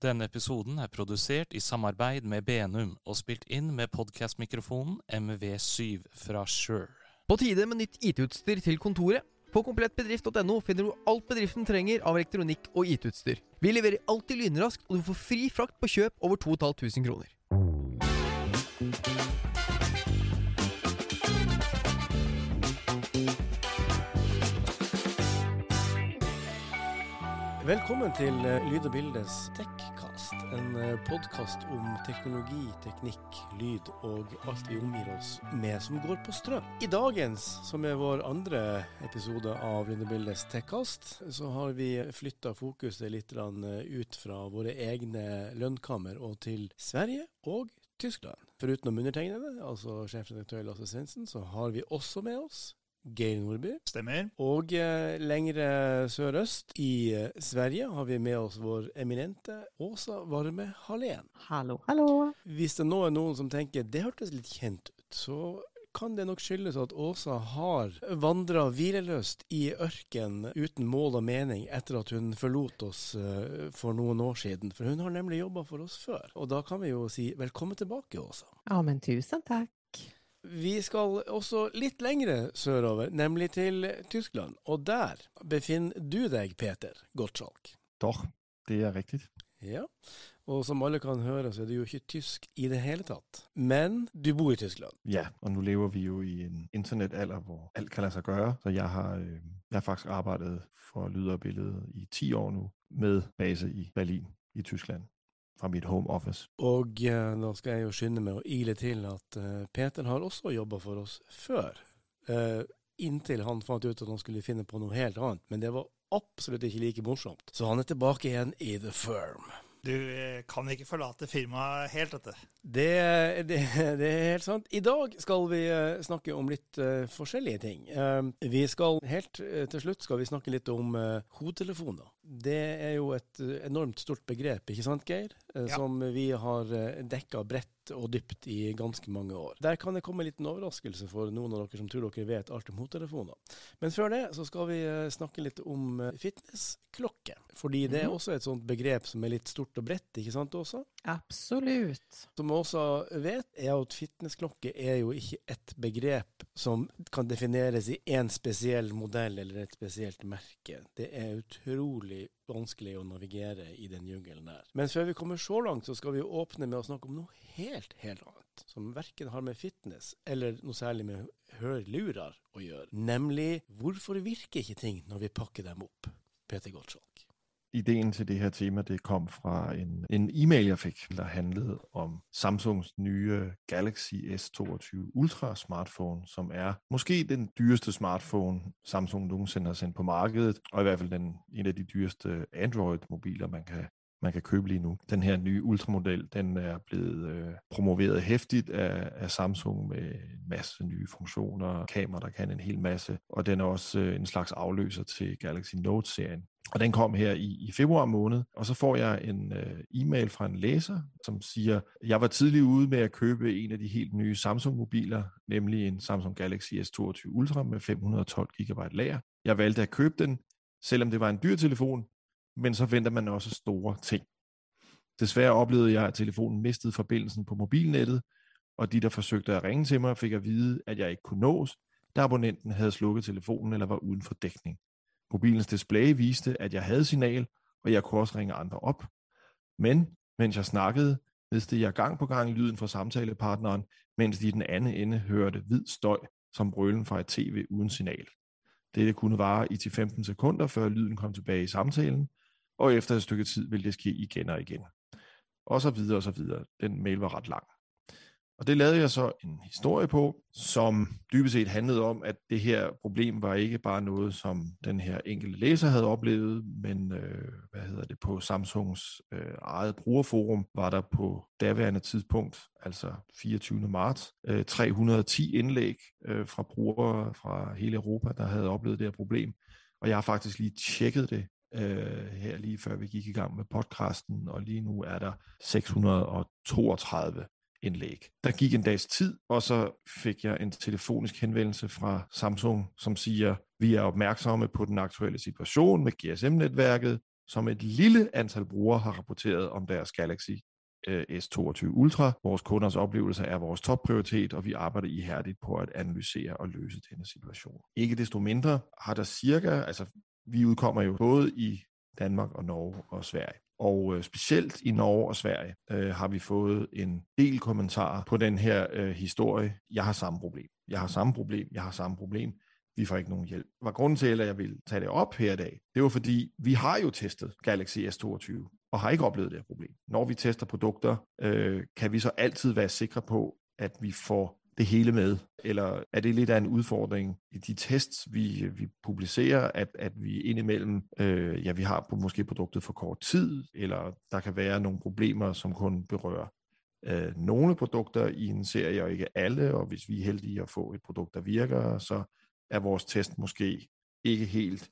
Denne episoden er produsert i samarbeid med Benum og spilt inn med podkastmikrofonen MV7 fra Sure. På tide med nytt IT-utstyr til kontoret. På komplettbedrift.no finner du alt bedriften trenger av elektronikk og IT-utstyr. Vi leverer alltid lynraskt, og du får fri frakt på kjøp over 2500 kroner. Velkommen til eh, Lyd og bildes Tekkast. En podkast om teknologi, teknikk, lyd og alt vi omgir oss med som går på strøm. I dagens, som er vår andre episode av Lundebildes bildes Tekkast, så har vi flytta fokuset litt eh, ut fra våre egne lønnkammer og til Sverige og Tyskland. Foruten undertegnede, altså sjefredaktør Lasse Svendsen, så har vi også med oss Geir Nordby. Stemmer. Og eh, lengre sørøst i eh, Sverige har vi med oss vår eminente Åsa Varme Hallén. Hallo, hallo. Hvis det nå er noen som tenker det hørtes litt kjent ut, så kan det nok skyldes at Åsa har vandra hvileløst i ørken uten mål og mening etter at hun forlot oss eh, for noen år siden. For hun har nemlig jobba for oss før. Og da kan vi jo si velkommen tilbake, Åsa. Ja, men tusen takk. Vi skal også litt lengre sørover, nemlig til Tyskland. Og der befinner du deg, Peter Gottschalk. Doch, det er riktig. Ja, og som alle kan høre, så er du jo ikke tysk i det hele tatt. Men du bor i Tyskland. Ja, og nå lever vi jo i en internettalder hvor alt kan la seg gjøre. Så jeg har, øh, jeg har faktisk arbeidet for lyd og bilde i ti år nå, med base i Berlin i Tyskland fra mitt home office. Og eh, da skal jeg jo skynde meg å ile til at eh, Peter har også jobba for oss før. Eh, inntil han fant ut at han skulle finne på noe helt annet. Men det var absolutt ikke like morsomt. Så han er tilbake igjen i The Firm. Du eh, kan ikke forlate firmaet helt, dette. Det, det, det er helt sant. I dag skal vi eh, snakke om litt uh, forskjellige ting. Uh, vi skal helt uh, til slutt skal vi snakke litt om hodetelefoner. Det er jo et enormt stort begrep, ikke sant Geir? Ja. Som vi har uh, dekka bredt og dypt i ganske mange år. Der kan det komme en liten overraskelse for noen av dere som tror dere vet alt om hodetelefoner. Men før det så skal vi snakke litt om fitnessklokke. Fordi det er også et sånt begrep som er litt stort og bredt, ikke sant Åsa? Absolutt. Som også vet, er at fitnessklokke er jo ikke et begrep som kan defineres i én spesiell modell eller et spesielt merke. Det er utrolig vanskelig å navigere i den jungelen der. Men før vi kommer så langt, så skal vi åpne med å snakke om noe helt, helt annet. Som verken har med fitness eller noe særlig med hørlurer å gjøre. Nemlig hvorfor virker ikke ting når vi pakker dem opp? Peter Gottschalk. Ideen til det her tema det kom fra en, en e-mail, jeg fikk, der handlet om Samsungs nye Galaxy S22 Ultra smartphone, som er måske den dyreste smartphone Samsung nogensinde har sendt på markedet, og i hvert fall den, en av de dyreste Android-mobiler, man kan man kan købe lige nu. Den her nye ultramodel, den er blevet øh, promoveret hæftigt af, af Samsung med en masse nye funktioner, kamera, der kan en hel masse, og den er også øh, en slags afløser til Galaxy Note-serien. Og den kom her i, i februar måned, og så får jeg en øh, e-mail fra en læser, som siger, jeg var tidlig ude med at købe en af de helt nye Samsung-mobiler, nemlig en Samsung Galaxy S22 Ultra med 512 GB lager. Jeg valgte at købe den, selvom det var en dyr telefon, men så venter man også store ting. Desværre oplevede jeg, at telefonen mistede forbindelsen på mobilnettet, og de, der forsøgte at ringe til mig, fik at vide, at jeg ikke kunne nås, da abonnenten havde slukket telefonen eller var uden for dækning. Mobilens display viste, at jeg havde signal, og jeg kunne også ringe andre op. Men mens jeg snakkede, mistede jeg gang på gang lyden fra samtalepartneren, mens de i den anden ende hørte hvid støj som brølen fra et tv uden signal. Dette kunne vare i til 15 sekunder, før lyden kom tilbage i samtalen, og efter et stykke tid ville det ske igen og igen. Og så videre og så videre. Den mail var ret lang. Og det lavede jeg så en historie på, som dybest set handlede om, at det her problem var ikke bare noget, som den her enkelte læser havde oplevet, men øh, hvad hedder det, på Samsungs øh, eget brugerforum var der på daværende tidspunkt, altså 24. marts, øh, 310 indlæg øh, fra brugere fra hele Europa, der havde oplevet det her problem. Og jeg har faktisk lige tjekket det øh, her lige før vi gik i gang med podcasten, og lige nu er der 632 indlæg. Der gik en dags tid, og så fik jeg en telefonisk henvendelse fra Samsung, som siger, vi er opmærksomme på den aktuelle situation med GSM-netværket, som et lille antal brugere har rapporteret om deres Galaxy øh, S22 Ultra. Vores kunders oplevelse er vores topprioritet, og vi arbejder ihærdigt på at analysere og løse denne situation. Ikke desto mindre har der cirka, altså vi udkommer jo både i Danmark og Norge og Sverige. Og øh, specielt i Norge og Sverige øh, har vi fået en del kommentarer på den her øh, historie. Jeg har samme problem. Jeg har samme problem. Jeg har samme problem. Vi får ikke nogen hjælp. Var grunden til, at jeg vil tage det op her i dag, det var fordi, vi har jo testet Galaxy S22 og har ikke oplevet det her problem. Når vi tester produkter, øh, kan vi så altid være sikre på, at vi får det hele med? Eller er det lidt af en udfordring i de tests, vi, vi publicerer, at, at vi indimellem, øh, ja, vi har på, måske produktet for kort tid, eller der kan være nogle problemer, som kun berører øh, nogle produkter i en serie, og ikke alle, og hvis vi er heldige at få et produkt, der virker, så er vores test måske ikke helt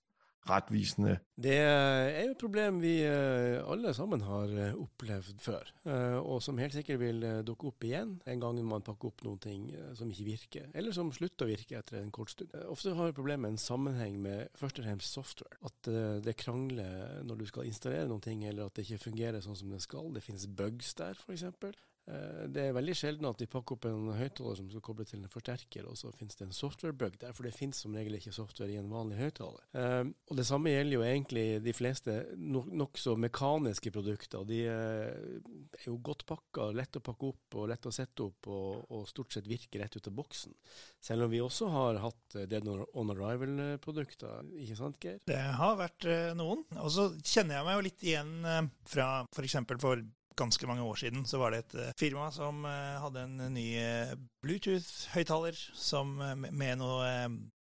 rettvisende. Det er jo et problem vi eh, alle sammen har eh, opplevd før, eh, og som helt sikkert vil dukke opp igjen en gang man pakker opp noen ting som ikke virker, eller som slutter å virke etter en kort stund. Ofte har problemet en sammenheng med først og fremst software. At det krangler når du skal installere noen ting, eller at det ikke fungerer sånn som det skal. Det finnes bugs der, f.eks. Eh, det er veldig sjelden at de pakker opp en høyttaler som skal koble til en forsterker, og så finnes det en software-bug der, for det finnes som regel ikke software i en vanlig høyttaler. Um, og det samme gjelder jo egentlig de fleste nokså mekaniske produkter. De er jo godt pakka, lett å pakke opp og lett å sette opp, og, og stort sett virker rett ut av boksen. Selv om vi også har hatt Dead on Arrival-produkter, ikke sant Geir? Det har vært noen. Og så kjenner jeg meg jo litt igjen fra f.eks. for, for ganske mange år siden så var det et uh, firma som uh, hadde en ny uh, Bluetooth-høyttaler med noe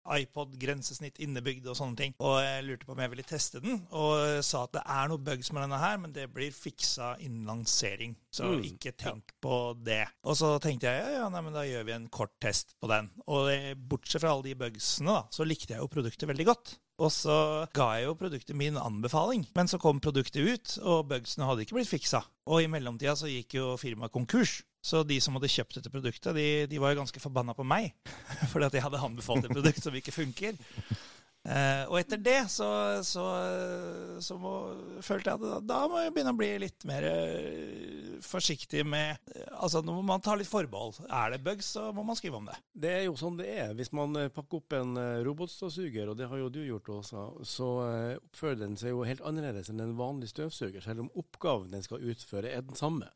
iPod-grensesnitt innebygd og sånne ting. Og jeg lurte på om jeg ville teste den, og sa at det er noe bugs med denne her, men det blir fiksa innen lansering. Så mm, ikke tenk ja. på det. Og så tenkte jeg ja, ja, nei, men da gjør vi en kort test på den. Og bortsett fra alle de bugsene, da, så likte jeg jo produktet veldig godt. Og så ga jeg jo produktet min anbefaling. Men så kom produktet ut, og bugsene hadde ikke blitt fiksa. Og i mellomtida så gikk jo firmaet konkurs. Så de som hadde kjøpt dette produktet, de, de var jo ganske forbanna på meg. Fordi at jeg hadde anbefalt et produkt som ikke funker. Uh, og etter det så, så, så må, følte jeg at da, må jeg begynne å bli litt mer uh, forsiktig med Altså nå må man ta litt forbehold. Er det bugs, så må man skrive om det. Det er jo sånn det er. Hvis man pakker opp en robotstøvsuger, og det har jo du gjort også, så oppfører den seg jo helt annerledes enn en vanlig støvsuger, selv om oppgaven den skal utføre er den samme.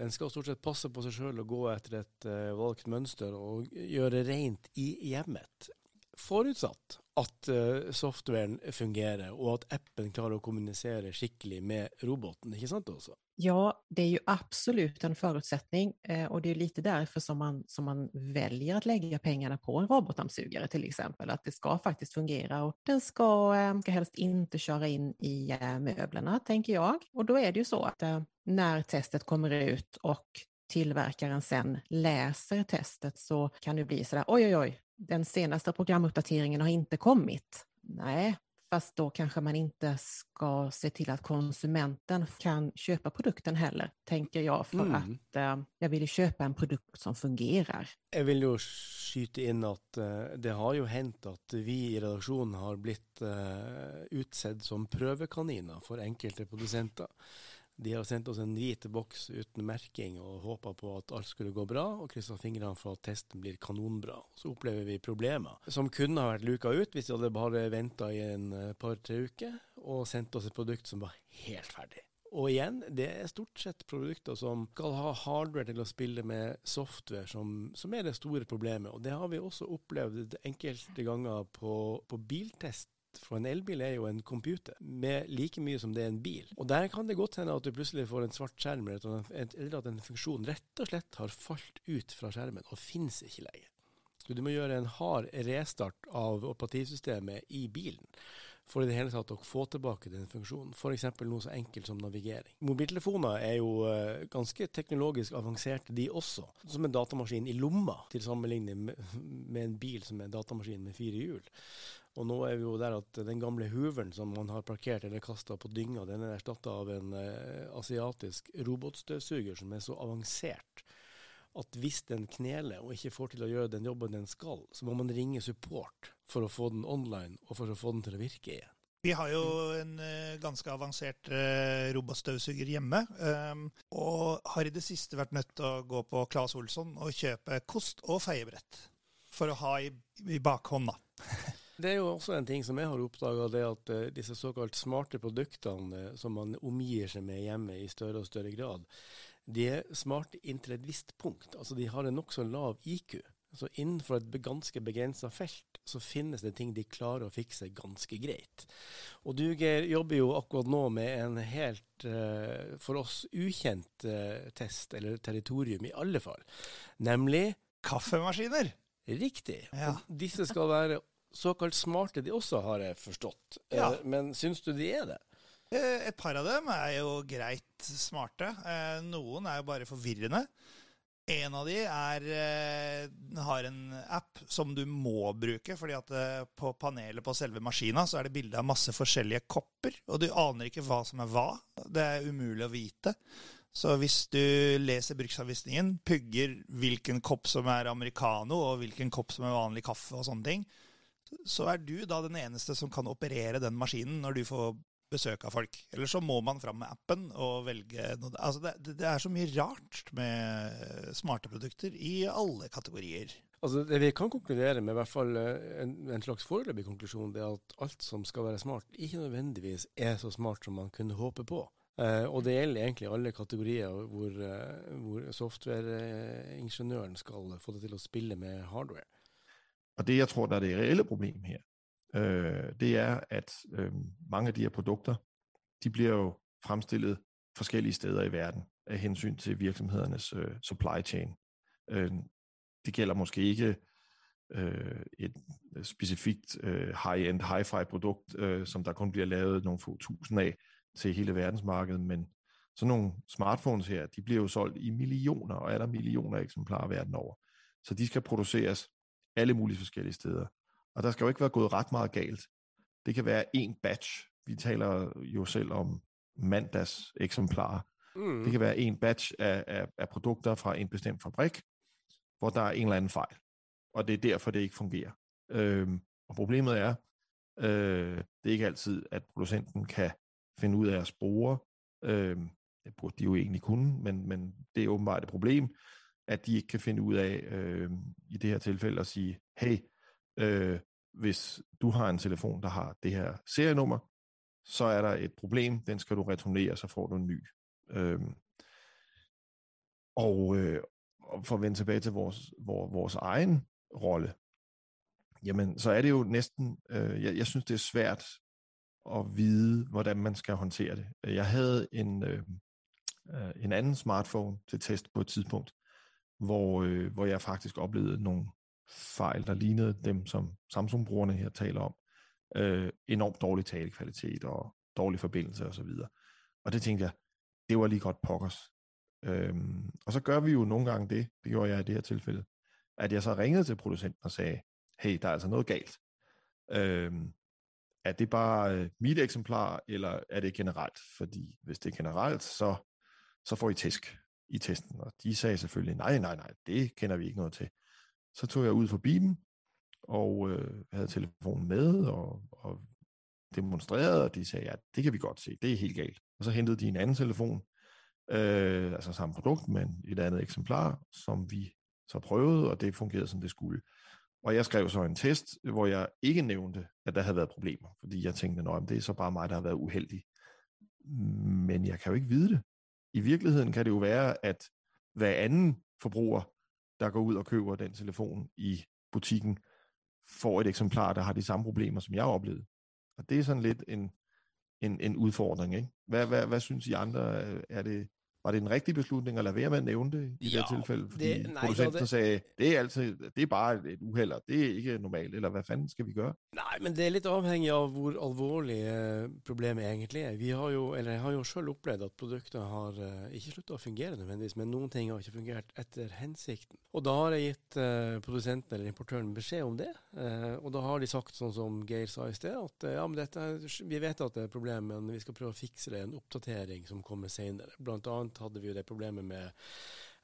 Den skal stort sett passe på seg sjøl og gå etter et valgt mønster og gjøre rent i hjemmet. Forutsatt at uh, softwaren fungerer, og at appen klarer å kommunisere skikkelig med roboten, ikke sant også? Ja, det er jo absolutt en forutsetning, eh, og det er lite derfor som man, som man väljer att lägga pengarna på en robotdammsugare til eksempel. At det skal faktisk fungere, og den skal, eh, skal helst ikke kjøre inn i möblerna, tenker jeg. Og da er det jo så at når testet kommer ut og tillverkaren sen läser testet så kan det bli sådär, oj oj oj, den senaste programuppdateringen har inte kommit. Nej, fast då kanske man inte ska se till att konsumenten kan köpa produkten heller, tänker jag, för mm. att eh, jag vill köpa en produkt som fungerer. Jeg vil jo skyte inn at eh, det har jo hänt at vi i redaktionen har blitt eh, utsett som prøvekaniner for enkelte produsenter. De har sendt oss en hvit boks uten merking og håpa på at alt skulle gå bra, og kryssa fingrene for at testen blir kanonbra. Så opplever vi problemer som kunne ha vært luka ut hvis de hadde bare venta i en eh, par-tre uker og sendt oss et produkt som var helt ferdig. Og igjen, det er stort sett produkter som skal ha hardware til å spille med software, som, som er det store problemet. Og det har vi også opplevd enkelte ganger på, på biltest for en elbil er jo en computer med like mye som det er en bil. Og der kan det godt hende at du plutselig får en svart skjerm, eller at en funksjon rett og slett har falt ut fra skjermen og finnes ikke lenger. Så du må gjøre en hard restart av operativsystemet i bilen for i det hele tatt å få tilbake den funksjonen. F.eks. noe så enkelt som navigering. Mobiltelefoner er jo uh, ganske teknologisk avanserte, de også. Som en datamaskin i lomma, til sammenligning med en bil som er en datamaskin med fire hjul. Og nå er vi jo der at den gamle hooveren som man har parkert eller kasta på dynga, den er erstatta av en eh, asiatisk robotstøvsuger som er så avansert at hvis den kneler og ikke får til å gjøre den jobben den skal, så må man ringe support for å få den online og for å få den til å virke igjen. Vi har jo en uh, ganske avansert uh, robotstøvsuger hjemme, um, og har i det siste vært nødt til å gå på Claes Olsson og kjøpe kost og feiebrett for å ha i, i bakhånd. Det er jo også en ting som jeg har oppdaga, det at uh, disse såkalt smarte produktene som man omgir seg med hjemme i større og større grad, de er smarte inntil et visst punkt. Altså de har en nokså lav IQ. Så Innenfor et ganske begrensa felt så finnes det ting de klarer å fikse ganske greit. Og du Geir jobber jo akkurat nå med en helt uh, for oss ukjent uh, test, eller territorium i alle fall, nemlig Kaffemaskiner! Riktig. Ja. disse skal være såkalt smarte, de også, har jeg forstått. Eh, ja. Men syns du de er det? Et par av dem er jo greit smarte. Noen er jo bare forvirrende. En av de er, eh, har en app som du må bruke, fordi at eh, på panelet på selve maskina så er det bilde av masse forskjellige kopper, og du aner ikke hva som er hva. Det er umulig å vite. Så hvis du leser bruksanvisningen, pugger hvilken kopp som er americano, og hvilken kopp som er vanlig kaffe og sånne ting, så er du da den eneste som kan operere den maskinen når du får besøk av folk. Eller så må man fram med appen og velge noe altså det, det, er så mye rart med smarte produkter i alle kategorier. Altså Det vi kan konkludere med, i hvert fall eh, en, en slags foreløpig konklusjon, det er at alt som skal være smart, ikke nødvendigvis er så smart som man kunne håpe på. Uh, og det gjelder egentlig alle kategorier hvor, uh, hvor softwareingeniøren skal få det til å spille med hardware. Og det jeg tror der er det reelle problemet her, øh, det er, at øh, mange af de her produkter, de bliver jo fremstillet forskellige steder i verden af hensyn til virksomhedernes øh, supply chain. Øh, det gælder måske ikke øh, et specifikt øh, high-end, hi-fi produkt, øh, som der kun bliver lavet nogle få tusind af til hele verdensmarkedet, men sådan nogle smartphones her, de bliver jo solgt i millioner, og er der millioner eksemplarer verden over. Så de skal produceres alle mulige forskellige steder. Og der skal jo ikke være gået ret meget galt. Det kan være en batch. Vi taler jo selv om mandags eksemplarer. Mm. Det kan være en batch af, af, af produkter fra en bestemt fabrik, hvor der er en eller anden fejl. Og det er derfor, det ikke fungerer. Øhm, og problemet er, øh, det er ikke altid, at producenten kan finde ud af at spore. Øhm, det burde de jo egentlig kunne, men, men det er åbenbart et problem, at de ikke kan finde ud af, øh, i det her tilfælde, at sige, hey, øh, hvis du har en telefon, der har det her serienummer, så er der et problem, den skal du returnere, så får du en ny. Øh, og, øh, for at vende tilbage til vores, vores, vores egen rolle, jamen så er det jo næsten, øh, jeg, jeg synes det er svært at vide, hvordan man skal håndtere det. Jeg havde en, øh, øh en anden smartphone til test på et tidspunkt, hvor, øh, hvor jeg faktisk oplevede nogle fejl, der lignede dem, som Samsung-brugerne her taler om. Øh, enormt dårlig talekvalitet og dårlig forbindelse osv. Og, og det tænkte jeg, det var lige godt pokkers. Øhm, og så gør vi jo nogle gange det, det gjorde jeg i det her tilfælde, at jeg så ringede til producenten og sagde, hey, der er altså noget galt. Øhm, er det bare øh, mit eksemplar, eller er det generelt? Fordi hvis det er generelt, så, så får I tæsk i testen. Og de sagde selvfølgelig, nej, nej, nej, det kender vi ikke noget til. Så tog jeg ud forbi dem, og øh, havde telefonen med, og, og demonstrerede, og de sagde, ja, det kan vi godt se, det er helt galt. Og så hentede de en anden telefon, øh, altså samme produkt, men et andet eksemplar, som vi så prøvede, og det fungerede, som det skulle. Og jeg skrev så en test, hvor jeg ikke nævnte, at der havde været problemer, fordi jeg tænkte, at det er så bare mig, der har været uheldig. Men jeg kan jo ikke vide det. I virkeligheden kan det jo være, at hver anden forbruger der går ud og køber den telefon i butikken, får et eksemplar, der har de samme problemer, som jeg har oplevet. Og det er sådan lidt en, en, en udfordring. Ikke? Hvad, hvad, hvad synes I andre? Er det, var det en rigtig beslutning at lade være med at nævne det i jo, det tilfælde? Fordi det, nej, producenten det... sagde, det er, altid, det er bare et uheld, det er ikke normalt, eller hvad fanden skal vi gøre? Nei, men det er litt avhengig av hvor alvorlig eh, problemet egentlig er. Vi har jo, eller jeg har jo selv opplevd at produkter har uh, ikke sluttet å fungere nødvendigvis, men noen ting har ikke fungert etter hensikten. Og da har jeg gitt uh, produsenten eller importøren beskjed om det, og da har de sagt sånn som Geir sa i sted, at ja, men dette, vi vet at det er et problem, men vi skal prøve å fikse det, en oppdatering som kommer senere. Blant annet hadde vi jo det problemet med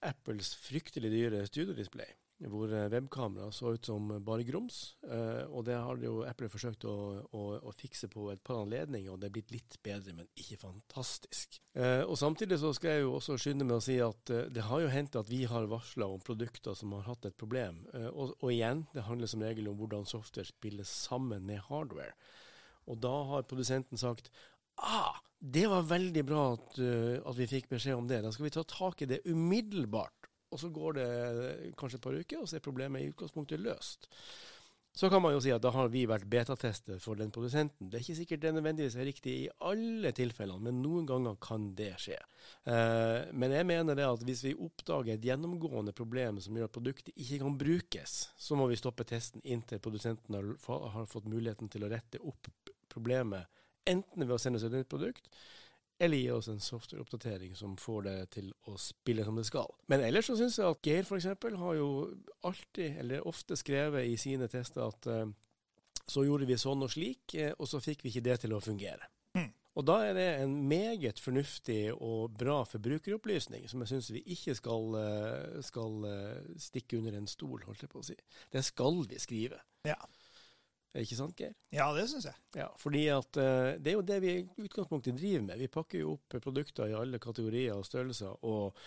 Apples fryktelig dyre studiodisplay. hvor eh, webkamera så ut som bare grums. Eh, og det har jo Apple forsøkt å, å, å, fikse på et par anledninger, og det er blitt litt bedre, men ikke fantastisk. Eh, og Samtidig så skal jeg jo også skynde med å si at det har jo hendt at vi har varsla om produkter som har hatt et problem. Og, og, igjen, det handler som regel om hvordan software spiller sammen med hardware. Og da har produsenten sagt ah, det var veldig bra at, uh, at vi fikk beskjed om det. Da skal vi ta tak i det umiddelbart. Og så går det kanskje et par uker, og så er problemet i utgangspunktet løst. Så kan man jo si at da har vi vært betatester for den produsenten. Det er ikke sikkert det nødvendigvis er riktig i alle tilfellene, men noen ganger kan det skje. Eh, men jeg mener det at hvis vi oppdager et gjennomgående problem som gjør at produktet ikke kan brukes, så må vi stoppe testen inntil produsenten har, har fått muligheten til å rette opp problemet, enten ved å sende oss et nytt produkt, eller gi oss en softwareoppdatering som får det til å spille som det skal. Men ellers så syns jeg at Geir f.eks. har jo alltid, eller ofte skrevet i sine tester at uh, så gjorde vi sånn og slik, uh, og så fikk vi ikke det til å fungere. Mm. Og da er det en meget fornuftig og bra forbrukeropplysning som jeg syns vi ikke skal, uh, skal stikke under en stol, holdt jeg på å si. Det skal vi skrive. Ja. Ikke sant, Geir? Ja, det syns jeg. Ja, fordi at uh, Det er jo det vi i utgangspunktet driver med. Vi pakker jo opp produkter i alle kategorier og størrelser, og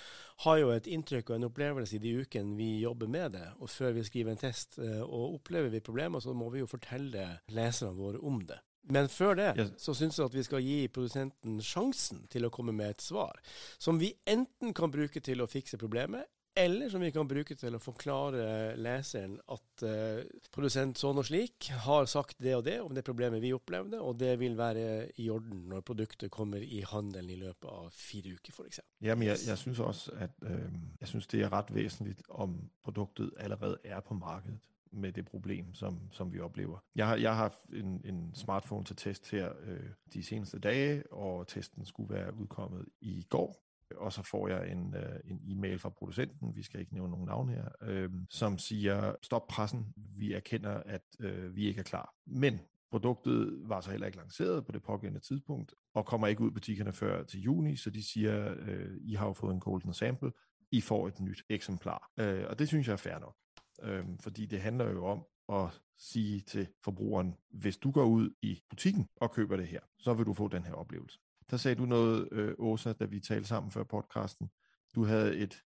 har jo et inntrykk og en opplevelse i de ukene vi jobber med det, og før vi skriver en test. Uh, og opplever vi problemer, så må vi jo fortelle leserne våre om det. Men før det yes. så syns jeg at vi skal gi produsenten sjansen til å komme med et svar, som vi enten kan bruke til å fikse problemet, eller som vi kan bruke til å forklare leseren at uh, produsent sånn og slik har sagt det og det om det problemet vi opplevde, og det vil være i orden når produktet kommer i handelen i løpet av fire uker, f.eks. Ja, jeg, jeg syns også at øh, jeg synes det er rett vesentlig om produktet allerede er på markedet med det problem, som, som vi oplever. Jeg har, jeg har en, en smartphone til test her øh, de seneste dage, og testen skulle være udkommet i går og så får jeg en, øh, en e-mail fra producenten, vi skal ikke nævne nogen navn her, øh, som siger, stop pressen, vi erkender, at øh, vi ikke er klar. Men produktet var så heller ikke lanceret på det pågældende tidspunkt, og kommer ikke ud i butikkerne før til juni, så de siger, øh, I har jo fået en golden sample, I får et nyt eksemplar. Øh, og det synes jeg er fair nok, øh, fordi det handler jo om at sige til forbrugeren, hvis du går ud i butikken og køber det her, så vil du få den her oplevelse. Der sagde du noget, øh, Åsa, da vi talte sammen før podcasten. Du havde et,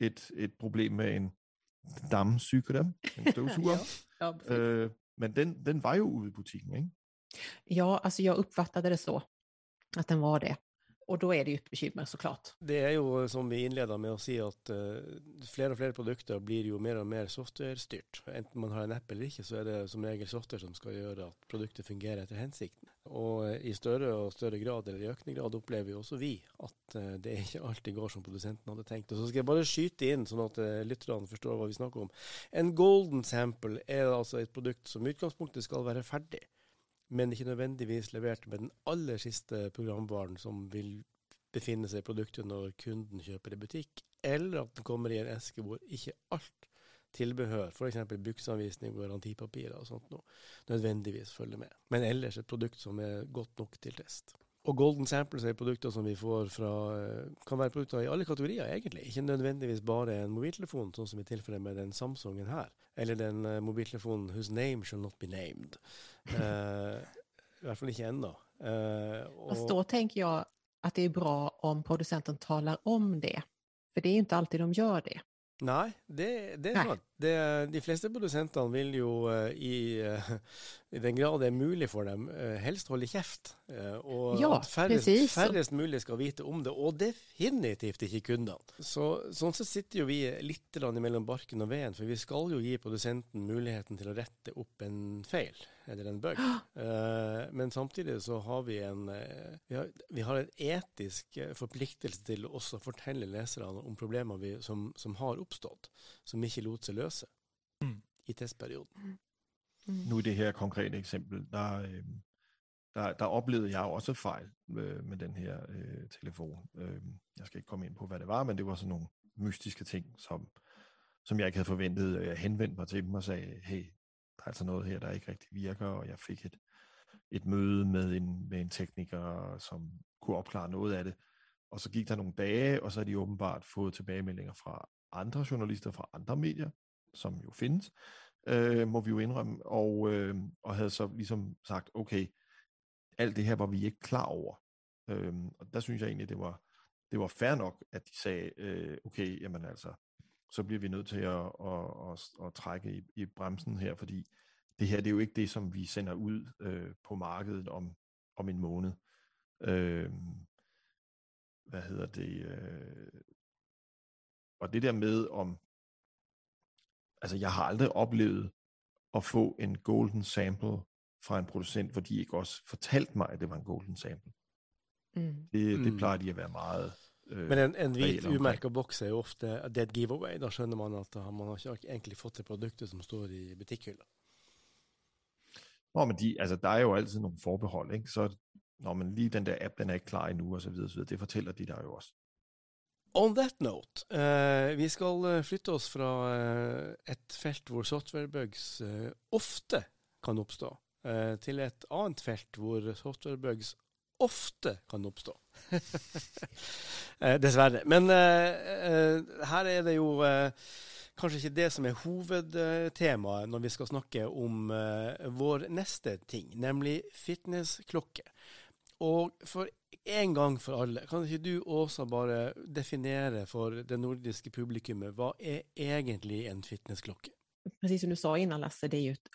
et, et problem med en dammsykdom, en støvsuger. ja, ja, øh, men den, den var jo ude i butikken, ikke? Ja, alltså jag uppfattade det så, att den var det. Og da er de dypt bekymret, så klart. Det er jo som vi innleda med å si, at uh, flere og flere produkter blir jo mer og mer software-styrt. Enten man har en app eller ikke, så er det som regel software som skal gjøre at produktet fungerer etter hensikten. Og uh, i større og større grad, eller i økende grad, opplever jo også vi at uh, det ikke alltid går som produsenten hadde tenkt. Og så skal jeg bare skyte inn, sånn at lytterne forstår hva vi snakker om. En golden sample er altså et produkt som i utgangspunktet skal være ferdig men ikke nødvendigvis levert med den aller siste programvaren som vil befinne seg i produktet når kunden kjøper i butikk, eller at den kommer i en eske hvor ikke alt tilbehør, f.eks. bruksanvisning og garantipapirer og sånt noe, nødvendigvis følger med. Men ellers et produkt som er godt nok til test. Og Golden Samples er produkter som vi får fra eh, Kan være produkter i alle kategorier, egentlig. Ikke nødvendigvis bare en mobiltelefon, sånn som i tilfellet med den Samsungen her. Eller den uh, mobiltelefonen whose name shall not be named. Uh, I hvert fall ikke ennå. Uh, og da tenker jeg at det er bra om produsenten taler om det. For det er ikke alltid de gjør det. Nei, det, det er sant. De fleste produsentene vil jo uh, i, uh, i, den grad det er mulig for dem, uh, helst holde kjeft. og ja, at færrest, færrest, mulig skal vite om det, og definitivt ikke kundene. Så, sånn sett sitter jo vi litt mellom barken og veden, for vi skal jo gi produsenten muligheten til å rette opp en feil eller en bug. men samtidig så har vi en vi har, vi har en etisk forpliktelse til å også fortelle leserne om problemer vi, som, som har oppstått, som ikke lot seg løse mm. i testperioden. Mm. Nu i det her konkrete eksempel, der, der, der oplevede jeg også fejl med, med den her øh, telefon. Øh, jeg skal ikke komme inn på, hva det var, men det var sånne mystiske ting, som, som jeg ikke hadde forventet. Jeg henvendte meg til dem og sa der altså noget her, der ikke rigtig virker, og jeg fik et, et møde med en, med en tekniker, som kunne opklare noget af det. Og så gik der nogle dage, og så har de åbenbart fået tilbagemeldinger fra andre journalister fra andre medier, som jo findes, øh, må vi jo indrømme, og, øh, og havde så ligesom sagt, okay, alt det her var vi ikke klar over. Øh, og der synes jeg egentlig, det var, det var fair nok, at de sagde, øh, okay, jamen altså, så bliver vi nødt til at, at, at, at trække i, i bremsen her, fordi det her det er jo ikke det, som vi sender ud øh, på markedet om, om en måned. Øh, hvad hedder det? Øh, og det der med om, altså jeg har aldrig oplevet at få en golden sample fra en producent, hvor de ikke også fortalte mig, at det var en golden sample. Mm. Det, det mm. plejer de at være meget Men en, en hvit umerka boks er jo ofte det er et giveaway. Da skjønner man at man har ikke egentlig fått det produktet som står i butikkhylla. Nå, men de, altså, der er jo altid nogle forbehold, ikke? Så når man lige den der app, den er ikke klar endnu, og så videre, så videre. Det fortæller de der jo også. On that note, uh, vi skal uh, flytte oss fra uh, et felt hvor softwarebugs ofte kan oppstå, til et annet felt hvor softwarebugs ofte kan oppstå. Dessverre. Men her er det jo kanskje ikke det som er hovedtemaet når vi skal snakke om vår neste ting, nemlig fitnessklokke. Og for en gang for alle, kan ikke du også bare definere for det nordiske publikummet, hva er egentlig en fitnessklokke? Precis som du sa innan Lasse, det är ju ett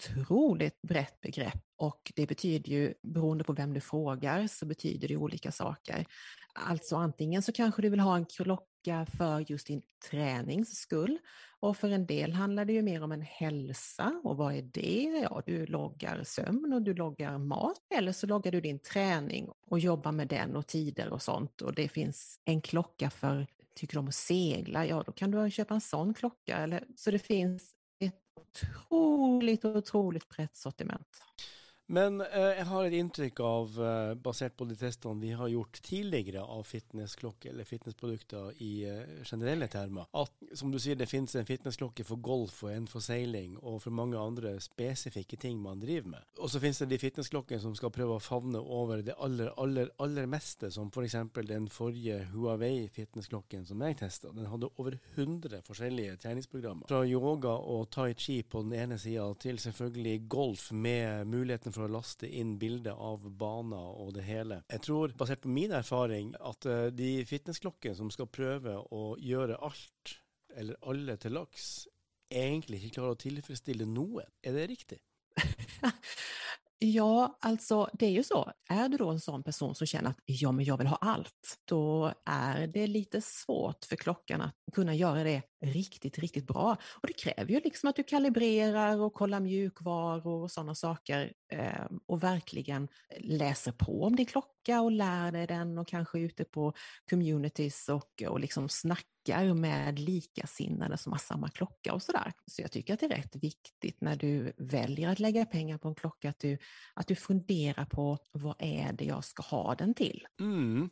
otroligt brett begrepp och det betyder ju, beroende på vem du frågar, så betyder det olika saker. Alltså antingen så kanske du vill ha en klocka för just din tränings skull och för en del handlar det ju mer om en hälsa och vad är det? Ja, du loggar sömn och du loggar mat eller så loggar du din träning och jobbar med den och tider och sånt och det finns en klocka för Tycker om att segla? Ja, då kan du köpa en sån klocka. Eller, så det finns otroligt, otroligt brett sortiment. Men eh, jeg har et inntrykk av, eh, basert på de testene vi har gjort tidligere av fitnessklokke eller fitnessprodukter i eh, generelle termer, at som du sier, det finnes en fitnessklokke for golf og en for seiling og for mange andre spesifikke ting man driver med. Og så finnes det de fitnessklokkene som skal prøve å favne over det aller, aller, aller meste, som f.eks. For den forrige Huawei fitnessklokken som jeg testa. Den hadde over 100 forskjellige treningsprogrammer. Fra yoga og tai chi på den ene sida til selvfølgelig golf med muligheten for for å laste inn bilder av baner og det hele. Jeg tror, basert på min erfaring, at uh, de fitnessklokkene som skal prøve å gjøre alt, eller alle til laks, egentlig ikke klarer å tilfredsstille noen. Er det riktig? Ja, alltså det är ju så. Är du då en sån person som känner att ja, men jag vill ha allt, då är det lite svårt för klockan att kunna göra det riktigt, riktigt bra. Och det kräver ju liksom att du kalibrerar och kollar mjukvaror och sådana saker eh, och verkligen läser på om din klocka och lär dig den och kanske ute på communities och, och liksom snackar med likasinnade som har samma klocka och sådär. Så jag tycker att det är rätt viktigt när du väljer att lägga pengar på en klocka att du, att du funderar på vad är det jag ska ha den till. Mm.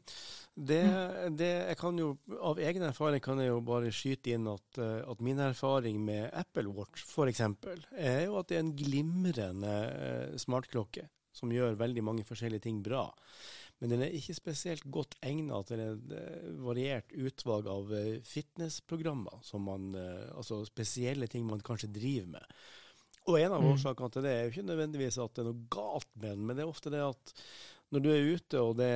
Det, mm. det, jeg kan jo, Av egen erfaring kan jeg jo bare skyte inn at, eh, at min erfaring med Apple Watch f.eks. er jo at det er en glimrende eh, smartklokke som gjør veldig mange forskjellige ting bra men den er ikke spesielt godt egnet til et eh, variert utvalg av eh, fitnessprogrammer, som man, eh, altså spesielle ting man kanskje driver med. Og en av mm. årsakene til det er jo ikke nødvendigvis at det er noe galt med den, men det er ofte det at når du er ute og det,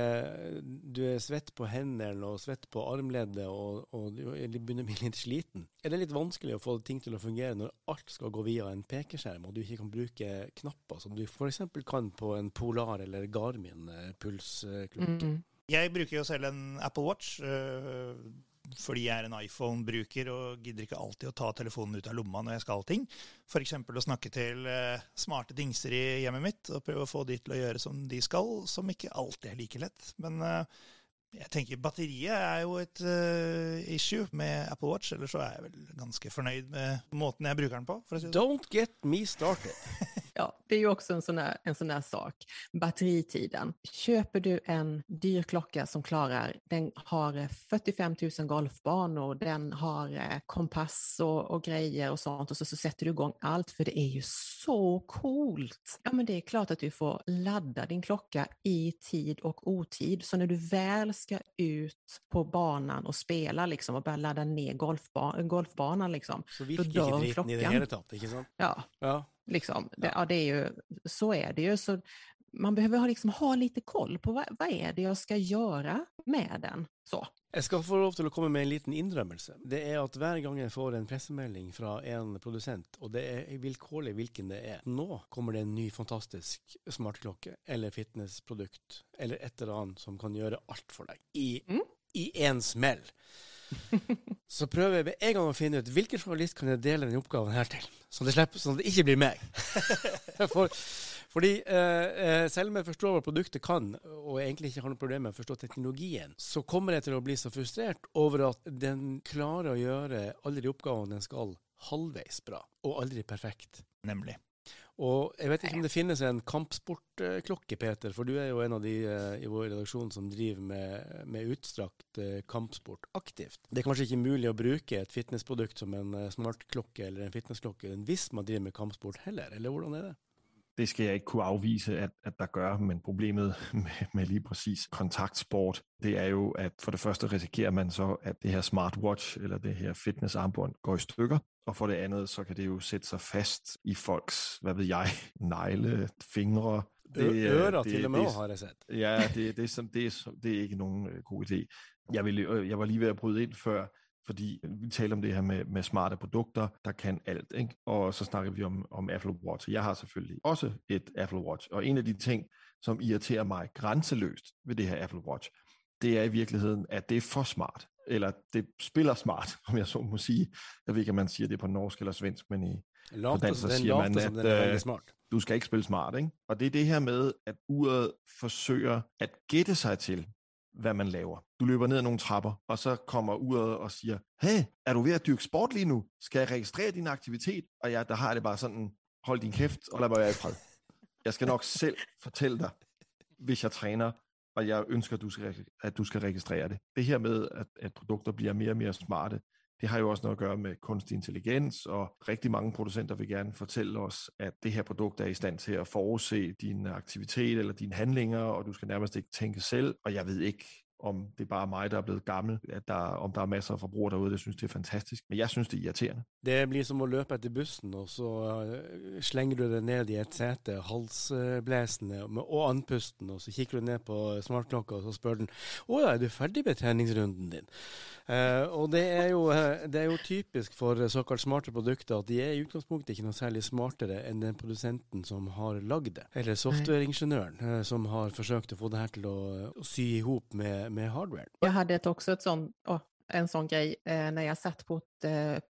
du er svett på hendene og svett på armleddet og, og du begynner å bli litt sliten, er det litt vanskelig å få ting til å fungere når alt skal gå via en pekeskjerm og du ikke kan bruke knapper som du f.eks. kan på en Polar eller Garmin eh, pulsklokke? Mm. Jeg bruker jo selv en Apple Watch. Fordi jeg er en iPhone-bruker og gidder ikke alltid å ta telefonen ut av lomma når jeg skal ting. F.eks. å snakke til uh, smarte dingser i hjemmet mitt og prøve å få de til å gjøre som de skal, som ikke alltid er like lett. Men uh, jeg tenker batteriet er jo et uh, issue med Apple Watch, eller så er jeg vel ganske fornøyd med måten jeg bruker den på. Si Don't get me started. Ja, det är ju också en sån, där, en sån där sak. Batteritiden. Köper du en dyr klocka som klarar, den har eh, 45 000 golfbanor, den har eh, kompass och, och grejer och sånt och så, så sätter du igång allt för det är ju så coolt. Ja, men det är klart att du får ladda din klocka i tid och otid. Så när du väl ska ut på banan och spela liksom och börja ladda ner golfban golfbanan liksom. Så då dör klockan. i det hele tatt, ikke sant? Ja, Ja. Liksom. Det, ja, det är ju, så är det ju. Så man behöver ha, liksom, ha lite koll på vad, vad är det jag ska göra med den. Så. Jeg skal få lov til å komme med en liten innrømmelse. Det er at hver gang jeg får en pressemelding fra en produsent, og det er vilkårlig hvilken det er Nå kommer det en ny fantastisk smartklokke eller fitnessprodukt eller et eller annet som kan gjøre alt for deg i Mm. smell. Så prøver jeg med en gang å finne ut hvilken journalist kan jeg dele denne oppgaven her til, sånn det, slipper, så det ikke blir meg. For, fordi eh, eh, selv om jeg forstår hva produktet kan, og egentlig ikke har noe problem med å forstå teknologien, så kommer jeg til å bli så frustrert over at den klarer å gjøre alle de oppgavene den skal, halvveis bra, og aldri perfekt. Nemlig. Og jeg vet ikke om det finnes en kampsportklokke, Peter, for du er jo en av de eh, i vår redaksjon som driver med, med utstrakt eh, kampsport aktivt. Det er kanskje ikke mulig å bruke et fitnessprodukt som en eh, smartklokke eller en fitnessklokke hvis man driver med kampsport heller, eller hvordan er det? Det skal jeg ikke kunne afvise, at, at der gør, men problemet med, med lige præcis kontaktsport, det er jo, at for det første risikerer man så, at det her smartwatch eller det her fitnessarmbånd går i stykker, og for det andet, så kan det jo sætte sig fast i folks, hvad ved jeg, negle, fingre. Ø er- Ører det- til og med det- har jeg sett. Ja, det, det, er sådan, det, er, det er ikke nogen øh, god idé. Jeg, vil, øh, jeg var lige ved at bryde ind før, fordi vi taler om det her med, med smarte produkter, der kan alt. Ikke? Og så snakker vi om, om Apple Watch. Jeg har selvfølgelig også et Apple Watch. Og en af de ting, som irriterer mig grænseløst ved det her Apple Watch, det er i virkeligheden, at det er for smart. Eller det spiller smart, om jeg så må sige. Jeg ved ikke, om man siger det på norsk eller svensk, men i, dansk den så siger man, at, den øh, smart. du skal ikke spille smart, ikke? Og det er det her med, at uret forsøger at gætte sig til, hvad man laver. Du løber ned ad nogle trapper, og så kommer uret og siger, hey, er du ved at dyrke sport lige nu? Skal jeg registrere din aktivitet? Og ja, der har det bare sådan, hold din kæft, og lad mig være i fred. Jeg skal nok selv fortælle dig, hvis jeg træner, og jeg ønsker, at du skal, at du skal registrere det. Det her med, at, at produkter bliver mere og mere smarte, det har jo også noget at gøre med kunstig intelligens, og rigtig mange producenter vil gerne fortælle os, at det her produkt er i stand til at forudse din aktivitet eller dine handlinger, og du skal nærmest ikke tænke selv. Og jeg ved ikke, om det er bare mig, der er blevet gammel, at der, om der er masser af forbrugere derude, der synes, det er fantastisk. Men jeg synes, det er irriterende. Det blir som å løpe etter bussen, og så eh, slenger du deg ned i et sete, halsblæsende og andpusten, og så kikker du ned på smartklokka, og så spør den å ja, er du ferdig med treningsrunden din? Eh, og det er, jo, eh, det er jo typisk for såkalt smarte produkter at de er i utgangspunktet ikke noe særlig smartere enn den produsenten som har lagd det, eller softwareingeniøren eh, som har forsøkt å få det her til å, å sy i hop med, med hardware. Jag hade ett, också ett sån, en sån grej eh, när jag satt på,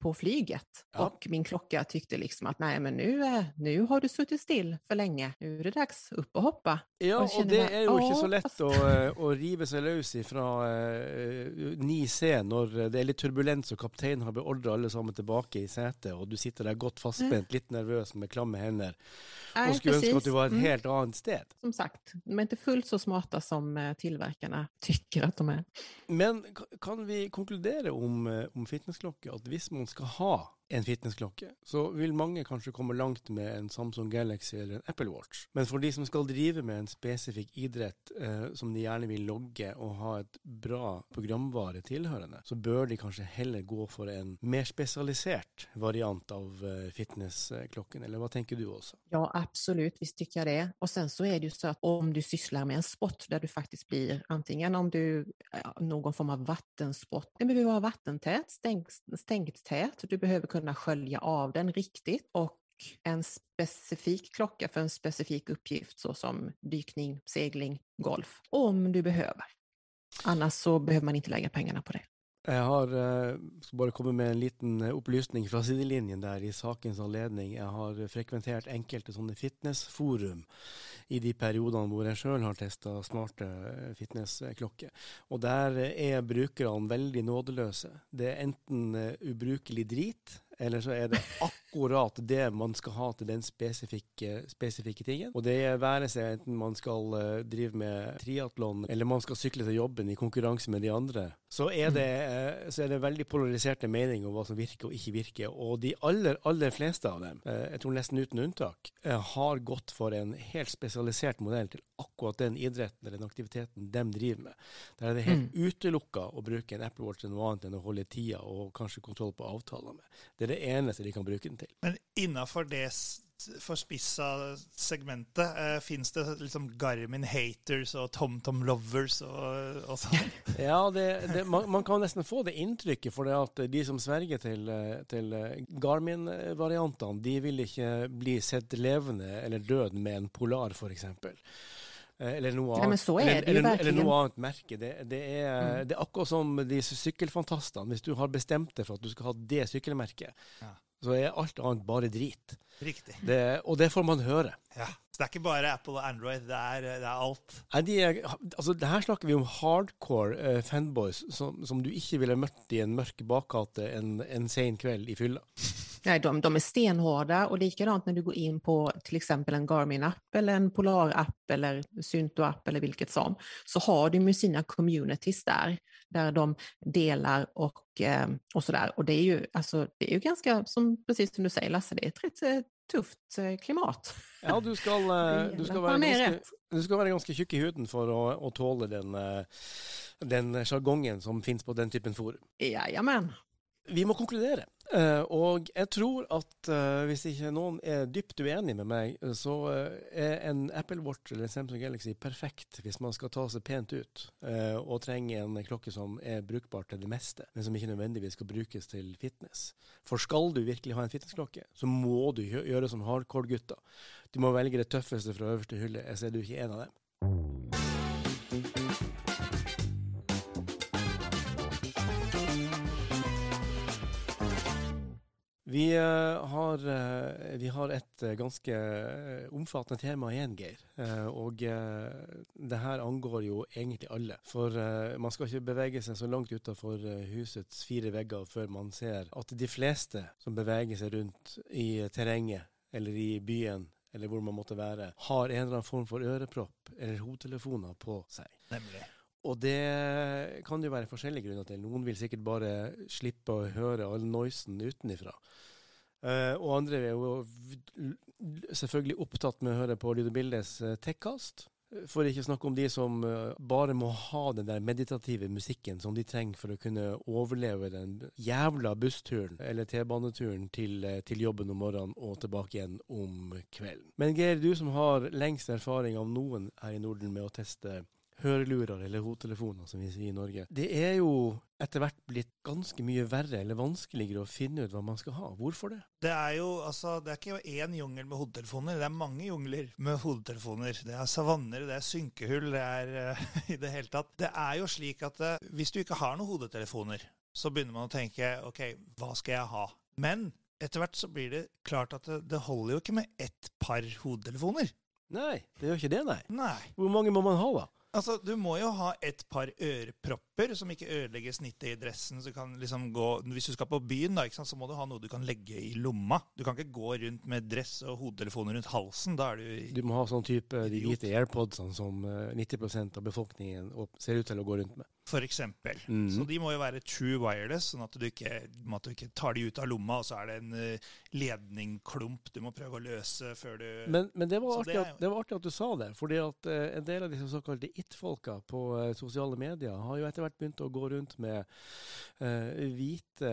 på flyget Ja. och min klocka tyckte liksom att nej men nu, eh, nu har du suttit still for lenge, nå er det dags opp og hoppa. Ja, Og og det er jo ikke så lett å, eh, å rive seg løs ifra uh, 9C når det er litt turbulens og kapteinen har beordra alle sammen tilbake i setet, og du sitter der godt fastspent, litt nervøs med klamme hender, og skulle ønske at du var et Mm. helt annet sted. Som sagt, de er ikke fullt så smarte som tilverkerne tykker at de er. Men kan vi konkludere om, eh, om fitnessklokke at hvis man skal ha en fitnessklokke, så vil mange kanskje komme langt med en Samsung Galaxy eller en Apple Watch. Men for de som skal drive med en spesifikk idrett eh, som de gjerne vil logge og ha et bra programvare tilhørende, så bør de kanskje heller gå for en mer spesialisert variant av eh, fitnessklokken. Eller hva tenker du også? Ja, absolutt, visst tycker jag det. Och sen så är det ju så att om du sysslar med en sport där du faktiskt blir antingen om du någon form av vattensport, den behöver vattentät, stengt stängt tät, du behöver kunna skölja av den riktigt och en specifik klocka för en specifik uppgift såsom dykning, segling, golf, om du behöver. Annars så behöver man inte lägga pengarna på det. Jeg har, eh, skal bare komme med en liten opplysning fra sidelinjen der i sakens anledning. Jeg har frekventert enkelte sånne fitnessforum i de periodene hvor jeg sjøl har testa smarte eh, fitnessklokker. Og der er brukerne veldig nådeløse. Det er enten eh, ubrukelig drit, eller så er det akkurat det man skal ha til den spesifikke, spesifikke tingen. Og det være seg enten man skal uh, drive med triatlon, eller man skal sykle til jobben i konkurranse med de andre, så er det, uh, så er det veldig polariserte meninger om hva som virker og ikke virker. Og de aller, aller fleste av dem, uh, jeg tror nesten uten unntak, har gått for en helt spesialisert modell til akkurat den idretten eller den aktiviteten de driver med. Der er det helt mm. utelukka å bruke en Apple Watch til noe annet enn å holde tida og kanskje kontroll på avtaler med. Det er det eneste de kan bruke den til. Men innafor det forspissa segmentet, eh, fins det liksom Garmin haters og TomTom lovers og, og sånn? ja, det, det, man, man, kan nesten få det inntrykket, for det at de som sverger til, til Garmin-variantene, de vil ikke bli sett levende eller død med en Polar, f.eks. Eh, eller noe annet, ja, eller, eller, eller, noe annet merke. Det, det, er, mm. det, er, akkurat som de sykkelfantastene. Hvis du har bestemt deg for at du skal ha det sykkelmerket, ja. så er alt annet bare drit. Riktig. Det, og det får man høre. Ja. Så det er ikke bare Apple og Android, det er, det er alt? Nei, de er, altså, det her snakker vi om hardcore uh, fanboys som, som, du ikke ville møtt i en mørk bakgate en, en sen kveld i fylla. Nei, de, de er stenhårda og likadant når du går inn på f.eks. exempel en Garmin-app eller en Polar-app eller Synto-app eller hvilket som, så har de jo sine communities der, der de deler og, og och sådär. Og det er jo, altså, det er jo ganske, som, precis som du sier, Lasse, det är rätt eh, eh, klimat. Ja, du skal, du skal, være, ganske, du skal være ganske tjukk i huden for å, å tåle den, den sjargongen som finnes på den typen forum. Jajamän. Vi må konkludere. Uh, og jeg tror at uh, hvis ikke noen er dypt uenig med meg, så uh, er en Apple Watch eller en Samsung Galaxy perfekt hvis man skal ta seg pent ut og trenger en klokke som er brukbar til det meste, men som ikke nødvendigvis skal brukes til fitness. For skal du virkelig ha en fitnessklokke, så må du gjøre som hardcore-gutta. Du må velge det tøffeste fra øverste hylle. Jeg ser du ikke en av dem. Vi, uh, har, uh, vi har, et uh, ganske omfattende tema igjen, Geir. og det her angår jo egentlig alle. For man skal ikke bevege seg så langt utenfor husets fire vegger før man ser at de fleste som beveger seg rundt i terrenget eller i byen eller hvor man måtte være, har en eller annen form for ørepropp eller hodetelefoner på seg. Nemlig. Og det kan jo være forskjellige grunner til. Noen vil sikkert bare slippe å høre all noisen utenifra. Uh, og andre er jo selvfølgelig opptatt med å høre på Lyd og Bildes uh, tekkast. For ikke å snakke om de som uh, bare må ha den der meditative musikken som de trenger for å kunne overleve den jævla bussturen eller T-baneturen til, til, jobben om morgenen og tilbake igjen om kvelden. Men Geir, du som har lengst erfaring av noen her i Norden med å teste hørelurer eller hodetelefoner, som vi sier i Norge. Det er jo etter hvert blitt ganske mye verre eller vanskeligere å finne ut hva man skal ha. Hvorfor det? Det er jo altså, det er ikke én jungel med hodetelefoner, det er mange jungler med hodetelefoner. Det er savanner, det er synkehull, det er uh, i det hele tatt. Det er jo slik at uh, hvis du ikke har noen hodetelefoner, så begynner man å tenke OK, hva skal jeg ha? Men etter hvert så blir det klart at det, det holder jo ikke med ett par hodetelefoner. Nei, det gjør ikke det, nei. nei. Hvor mange må man ha, da? Altså, Du må jo ha et par ørepropper som ikke ødelegger snittet i dressen. så kan liksom gå, Hvis du skal på byen, da, sant, så må du ha noe du kan legge i lomma. Du kan ikke gå rundt med dress og hodetelefoner rundt halsen. Da er du Du må ha sånn type de hvite airpodsene som 90 eh, av befolkningen ser ut til å gå rundt med eksempel. Mm. Så de må jo være true wireless, sånn at du, ikke, at du ikke tar de ut av lomma, og så er det en uh, ledningklump du må prøve å løse før du Men, men det, var artig, det, at, det, var artig, at, du sa det, fordi at eh, en del av disse såkalte it-folka på eh, sosiale medier har jo etter hvert begynt å gå rundt med hvite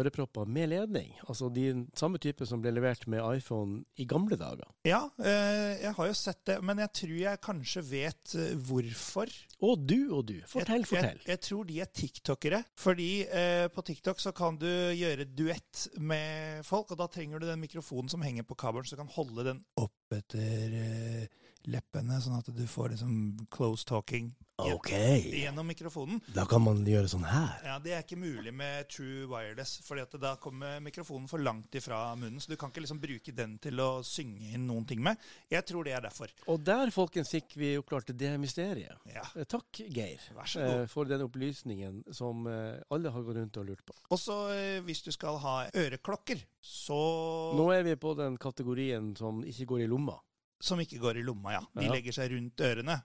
ørepropper med ledning. Altså de samme type som ble levert med iPhone i gamle dager. Ja, jeg har jo sett det, men jeg tror jeg kanskje vet hvorfor. Og du og du. Fortell Fortell, fortell. Jeg, jeg, tror de er tiktokere. Fordi eh, på TikTok så kan du gjøre duett med folk, og da trenger du den mikrofonen som henger på kabelen, som kan holde den opp etter eh, leppene, sånn at du får liksom close talking gjen- OK. gjennom mikrofonen. Da kan man gjøre sånn her. Ja, Det er ikke mulig med true wireless, fordi da kommer mikrofonen for langt ifra munnen. Så du kan ikke liksom bruke den til å synge inn noen ting med. Jeg tror det er derfor. Og der, folkens, fikk vi oppklart det mysteriet. Ja, Eh, Takk, Geir, Vær så god. eh, for den opplysningen som eh, alle har gått rundt og lurt på. Og så hvis du skal ha øreklokker, så Nå er vi på den kategorien som ikke går i lomma. Som ikke går i lomma, ja. De Ja. legger seg rundt ørene.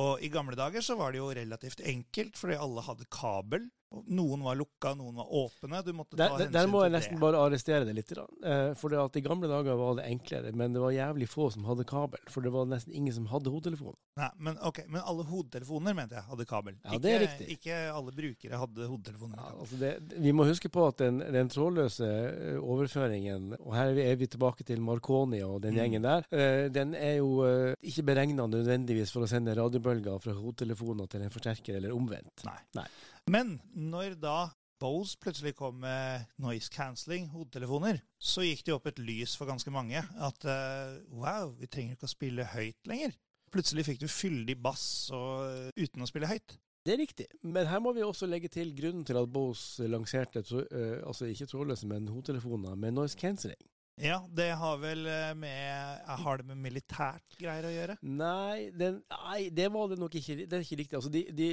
Og i gamle dager så var det jo relativt enkelt, fordi alle hadde kabel. Noen var lukka, noen var åpne. Du måtte ta Der, til det. der må jeg nesten det. bare arrestere det litt. Eh, for at I gamle dager var det enklere, men det var jævlig få som hadde kabel. For det var nesten ingen som hadde hodetelefon. Nei, men, ok, men alle hodetelefoner mente jeg hadde kabel. Ja, ikke, det er riktig. Ikke alle brukere hadde hodetelefoner. Ja, altså det, vi må huske på at den, den trådløse eh, overføringen, og her er vi- tilbake til Marconi og den Mm. gjengen der, eh, den er jo ikke beregna nødvendigvis for å sende radiobølger fra hodetelefoner til en forsterker, eller omvendt. Nei. Nei. Men når da Bose plutselig kom med noise cancelling, hodetelefoner, så gikk det opp et lys for ganske mange. At uh, wow, vi trenger ikke å spille høyt lenger. Plutselig fikk du fyldig bass og, uten å spille høyt. Det er riktig, men her må vi også legge til grunnen til at Bose lanserte eh, altså ikke trådløse, men hodetelefoner med noise cancelling. Ja, det har vel eh, med Har det med militært greier å gjøre? Nei, den, nei, det var det nok ikke. Det er ikke riktig. Altså, de, de,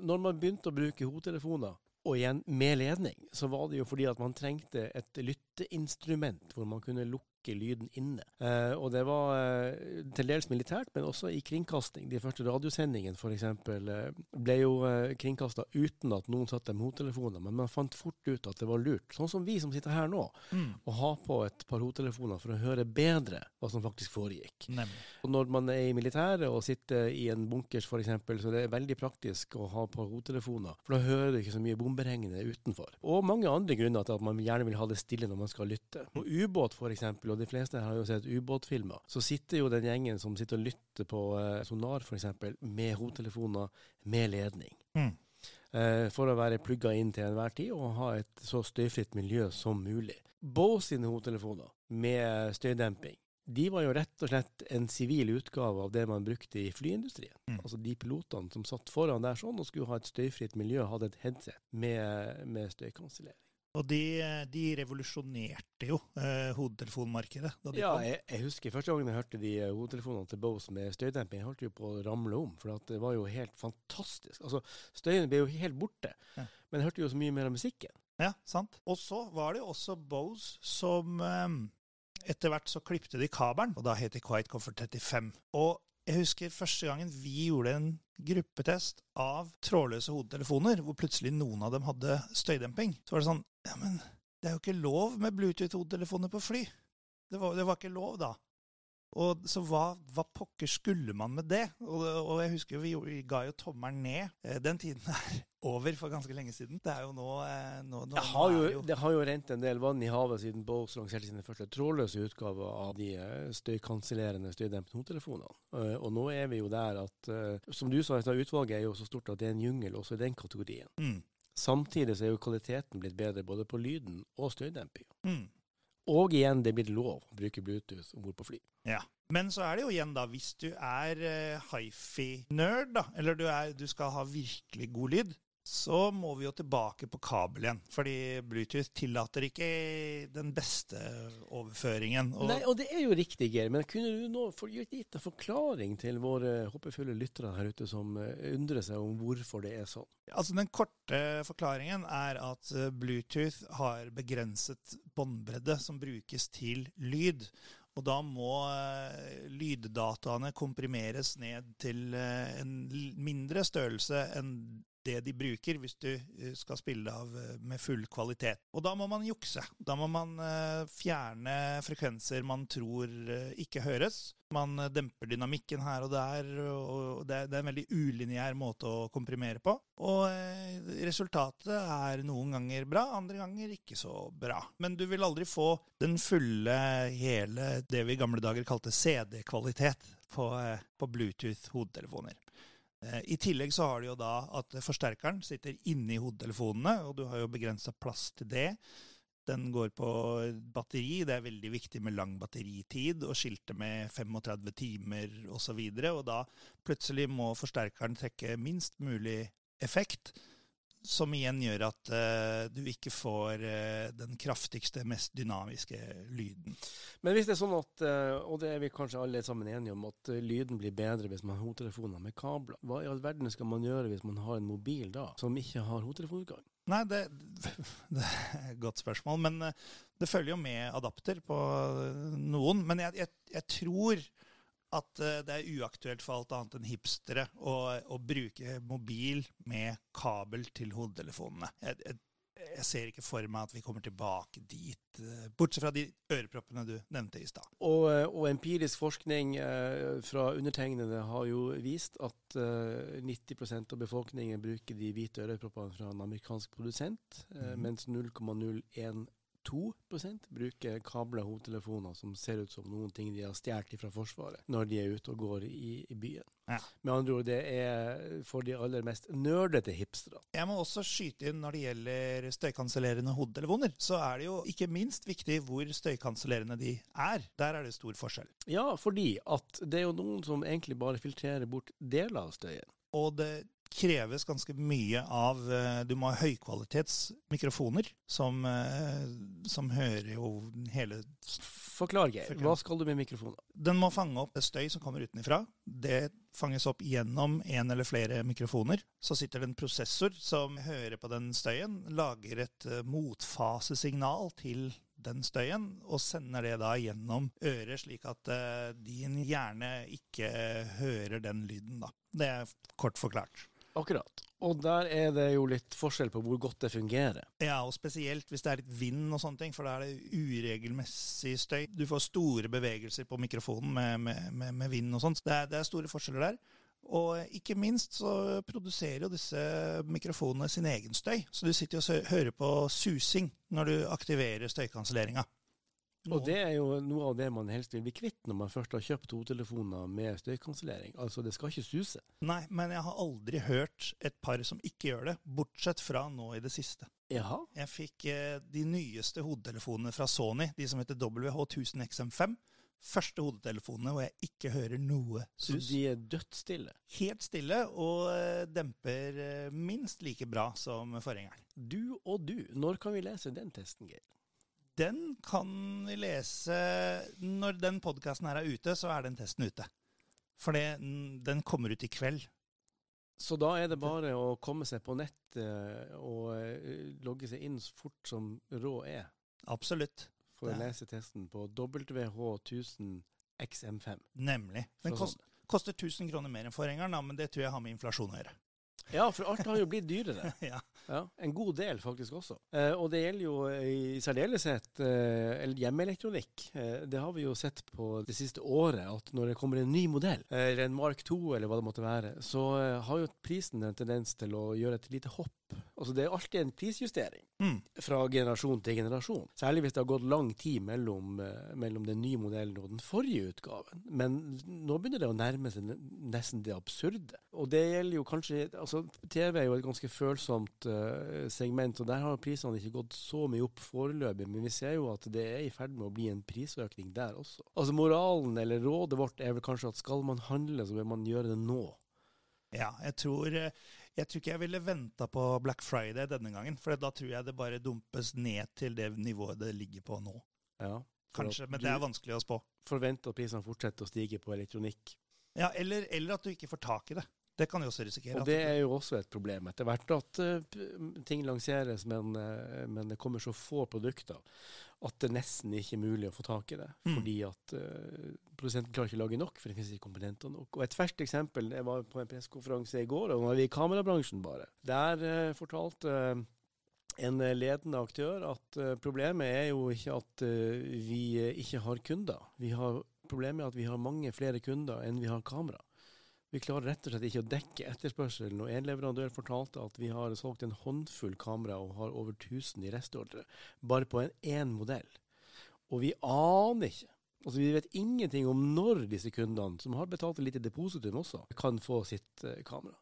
når man begynte å bruke hodetelefoner, og igjen med ledning, så var det jo fordi at man trengte et lytteinstrument hvor man kunne lukke lyden inne. Eh, og det var eh, til dels militært, men også i kringkasting. De første radiosendingene f.eks. Eh, ble jo eh, kringkasta uten at noen satt der med hodetelefoner, men man fant fort ut at det var lurt. Sånn som vi som sitter her nå, å ha på et par hodetelefoner for å høre bedre hva som faktisk foregikk. Nemlig. Og når man er i militæret og sitter i en bunkers f.eks., så det er veldig praktisk å ha på hodetelefoner, for da hører du ikke så mye bomberegn utenfor. Og mange andre grunner til at man gjerne vil ha det stille når man skal lytte. På ubåt f.eks., og de fleste har jo sett ubåtfilmer, så sitter jo den gjengen som sitter og lytter på eh, sonar f.eks., med hodetelefoner med ledning. Mm. Eh, for å være plugga inn til enhver tid og ha et så støyfritt miljø som mulig. Bose sine hodetelefoner med støydemping de var jo rett og slett en sivil utgave av det man brukte i flyindustrien. Mm. Altså de pilotene som satt foran der sånn og skulle ha et støyfritt miljø, hadde et headset med, med støykansellering. Og de, de revolusjonerte jo eh, hodetelefonmarkedet de Ja, jeg, jeg husker første gangen jeg hørte de eh, hodetelefonene til Bose med støydemping, jeg holdt jo på å ramle om, for det var jo helt fantastisk. Altså, støyen ble jo helt borte, Ja. men jeg hørte jo så mye mer av musikken. Ja, sant. Og så var det jo også Bose som eh, Etter hvert så klipte de kabelen, og da het det Quiet Comfort 35. Og jeg husker første gangen vi gjorde en gruppetest av trådløse hodetelefoner, hvor plutselig noen av dem hadde støydemping. Så var det sånn Ja, men det er jo ikke lov med Bluetooth-hodetelefoner på fly. Det var, det var ikke lov da. Og så hva, hva pokker skulle man med det? Og, og jeg husker vi, vi ga jo tommelen ned. Eh, Den tiden er over for ganske lenge siden. Det er jo nå, eh, nå, nå Det har jo, jo det har jo rent en del vann i havet siden Bose lanserte sine første trådløse utgaver av de eh, støykansellerende, støydempende hodetelefonene. Og nå er vi jo der at, som du sa, utvalget er jo så stort at det er en jungel også i den kategorien. mm, Samtidig så er jo kvaliteten blitt bedre både på lyden og støydemping. mm. Og igjen, det er blitt lov å bruke Bluetooth om bord på fly. Ja. Men så er det jo igjen, da, hvis du er uh, hifi-nerd, da, eller du, er, du skal ha virkelig god lyd, så må vi jo tilbake på kabel igjen. Fordi Bluetooth tillater ikke den beste overføringen. Og, Nei, og det er jo riktig, Geir, men kunne du nå gitt en forklaring til våre håpefulle lyttere her ute som eh, undrer seg om hvorfor det er sånn? Altså Den korte forklaringen er at eh, Bluetooth har begrenset båndbredde som brukes til lyd. Og da må eh, lyddataene komprimeres ned til en mindre størrelse enn det de bruker hvis du eh, skal spille av eh, med full kvalitet. Og da må man jukse. Da må man eh, fjerne frekvenser man tror ikke høres. Man demper dynamikken her og der, og det er, en veldig ulineær måte å komprimere på. Og resultatet er noen ganger bra, andre ganger ikke så bra. Men du vil aldri få den fulle, hele, det vi i gamle dager kalte CD-kvalitet på, på Bluetooth-hodetelefoner. Eh, I tillegg så har du jo da at forsterkeren sitter inni hodetelefonene, og du har jo begrensa plass til det. Den går på batteri. Det er veldig viktig med lang batteritid, og skilte med 35 timer osv. Og, så og da plutselig må forsterkeren trekke minst mulig effekt. Som igjen gjør at uh, du ikke får uh, den kraftigste, mest dynamiske lyden. Men hvis det er sånn at, uh, og det er vi kanskje alle sammen enige om, at lyden blir bedre hvis man har hodetelefoner med kabler, hva i all verden skal man gjøre hvis man har en mobil da, som ikke har hodetelefonutgang? Nei, det, det, er et godt spørsmål. Men det følger jo med adapter på noen. Men jeg, jeg, jeg tror at eh, det er uaktuelt for alt annet enn hipstere å, å bruke mobil med kabel til hodetelefonene. Jeg, jeg, jeg, ser ikke for meg at vi kommer tilbake dit, eh, bortsett fra de øreproppene du nevnte i stad. Og, eh, og, empirisk forskning fra undertegnede har jo vist at eh, 90% av befolkningen bruker de hvite øreproppene fra en amerikansk produsent, mm. mens 0,01 2% bruker kabla hodetelefoner som ser ut som noen ting de har stjålet fra Forsvaret, når de er ute og går i, i byen. Ja. Med andre ord, det er for de aller mest nerdete hipsterne. Jeg må også skyte inn når det gjelder støykansellerende hodetelefoner, så er det jo ikke minst viktig hvor støykansellerende de er. Der er det stor forskjell. Ja, fordi at det er jo noen som egentlig bare filtrerer bort deler av støyen. Og det kreves ganske mye av eh, Du må ha høykvalitetsmikrofoner som, eh, som hører jo hele Forklar, Geir. Hva skal du med mikrofonen? Den må fange opp støy som kommer utenfra. Det fanges opp gjennom en eller flere mikrofoner. Så sitter det en prosessor som hører på den støyen, lager et eh, motfasesignal til den støyen, og sender det da gjennom øret, slik at din hjerne ikke hører den lyden. da. Det er kort forklart. Akkurat. Og der er det jo litt forskjell på hvor godt det fungerer. Ja, og spesielt hvis det er litt vind og sånne ting, for da er det uregelmessig støy. Du får store bevegelser på mikrofonen med, med, med, med vind og sånt. Det er, det er store forskjeller der. Og ikke minst så produserer jo disse mikrofonene sin egen støy. Så du sitter og hører på susing når du aktiverer støykanselleringa. Og det er jo noe av det man helst vil bli kvitt når man først har kjøpt hodetelefoner med støykansellering. Altså, det skal ikke suse. Nei, men jeg har aldri hørt et par som ikke gjør det, bortsett fra nå i det siste. Jaha. Jeg fikk eh, de nyeste hodetelefonene fra Sony, de som heter WH1000XM5. Første hodetelefonene hvor jeg ikke hører noe sus. Så de er dødsstille? Helt stille, og eh, demper eh, minst like bra som forgjengeren. Du og du, når kan vi lese den testen, Geir? Den kan vi lese Når den podkasten her er ute, så er den testen ute. For den kommer ut i kveld. Så da er det bare å komme seg på nett eh, og eh, logge seg inn så fort som råd er? Absolutt. For å lese testen på WH1000XM5. Nemlig. Den kost, koster 1000 kroner mer enn forgjengeren, men det tror jeg har med inflasjon å gjøre. Ja, for alt har jo blitt dyrere. ja. ja. En god del faktisk også. Eh, og det gjelder jo i særdeleshet eh, hjemmeelektronikk. Eh, det har vi jo sett på det siste året, at når det kommer en ny modell, eh, eller en Mark 2 eller hva det måtte være, så eh, har jo prisen en tendens til å gjøre et lite hopp. Altså Det er alltid en prisjustering mm. fra generasjon til generasjon. Særlig hvis det har gått lang tid mellom, eh, mellom den nye modellen og den forrige utgaven. Men nå begynner det å nærme seg nesten det absurde. Og det gjelder jo kanskje altså TV er jo et ganske følsomt uh, segment, og der har prisene ikke gått så mye opp foreløpig. Men vi ser jo at det er i ferd med å bli en prisøkning der også. Altså Moralen eller rådet vårt er vel kanskje at skal man handle, så bør man gjøre det nå. Ja, jeg tror, eh, jeg tror ikke jeg ville venta på Black Friday denne gangen. For da tror jeg det bare dumpes ned til det nivået det ligger på nå. Ja, Kanskje, men det er vanskelig å spå. Forvente at prisene fortsetter å stige på elektronikk. Ja, eller, eller at du ikke får tak i det. Det kan jo også risikere. Og Det er jo også et problem etter hvert at uh, ting lanseres, men, uh, men, det kommer så få produkter at det nesten ikke er mulig å få tak i det. Mm. Fordi at uh, produsenten klarer ikke å lage nok, for det finnes ikke komponenter nok. Og Et ferskt eksempel jeg var på en pressekonferanse i går, og nå er vi i kamerabransjen bare. Der fortalte en ledende aktør at problemet er jo ikke at vi ikke har kunder. Vi har Problemet er at vi har mange flere kunder enn vi har kamera. Vi klarer rett og slett ikke å dekke etterspørselen. Og en leverandør fortalte at vi har solgt en håndfull kamera og har over 1000 i restordre, bare på en én modell. Og vi aner ikke Altså Vi vet ingenting om når disse kundene, som har betalt et lite depositum også, kan få sitt uh, kamera.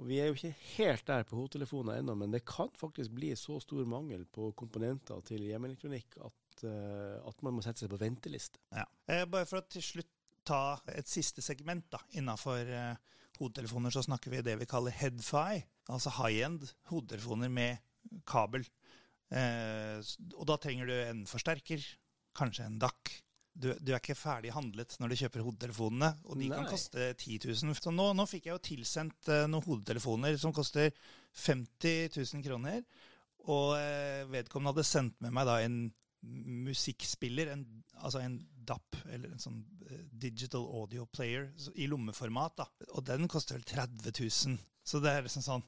Og Vi er jo ikke helt der på hodetelefoner ennå, men det kan faktisk bli så stor mangel på komponenter til hjemmeelektronikk at, uh, at man må sette seg på venteliste. Ja. Eh, bare for å til slutt ta et siste segment da, innafor uh, hodetelefoner, så snakker vi det vi kaller headfi, altså high-end hodetelefoner med kabel. Eh, og da trenger du en forsterker, kanskje en DAC. Du, du, er ikke ferdig handlet når du kjøper hodetelefonene, og de Nei. kan koste 10 000. Så nå, nå fikk jeg jo tilsendt uh, noen hodetelefoner som koster 50 000 kroner. Og uh, vedkommende hadde sendt med meg da en musikkspiller, en, altså en DAP, eller en sånn uh, digital audio player, i lommeformat. da. Og den koster vel 30 000. Så det er liksom sånn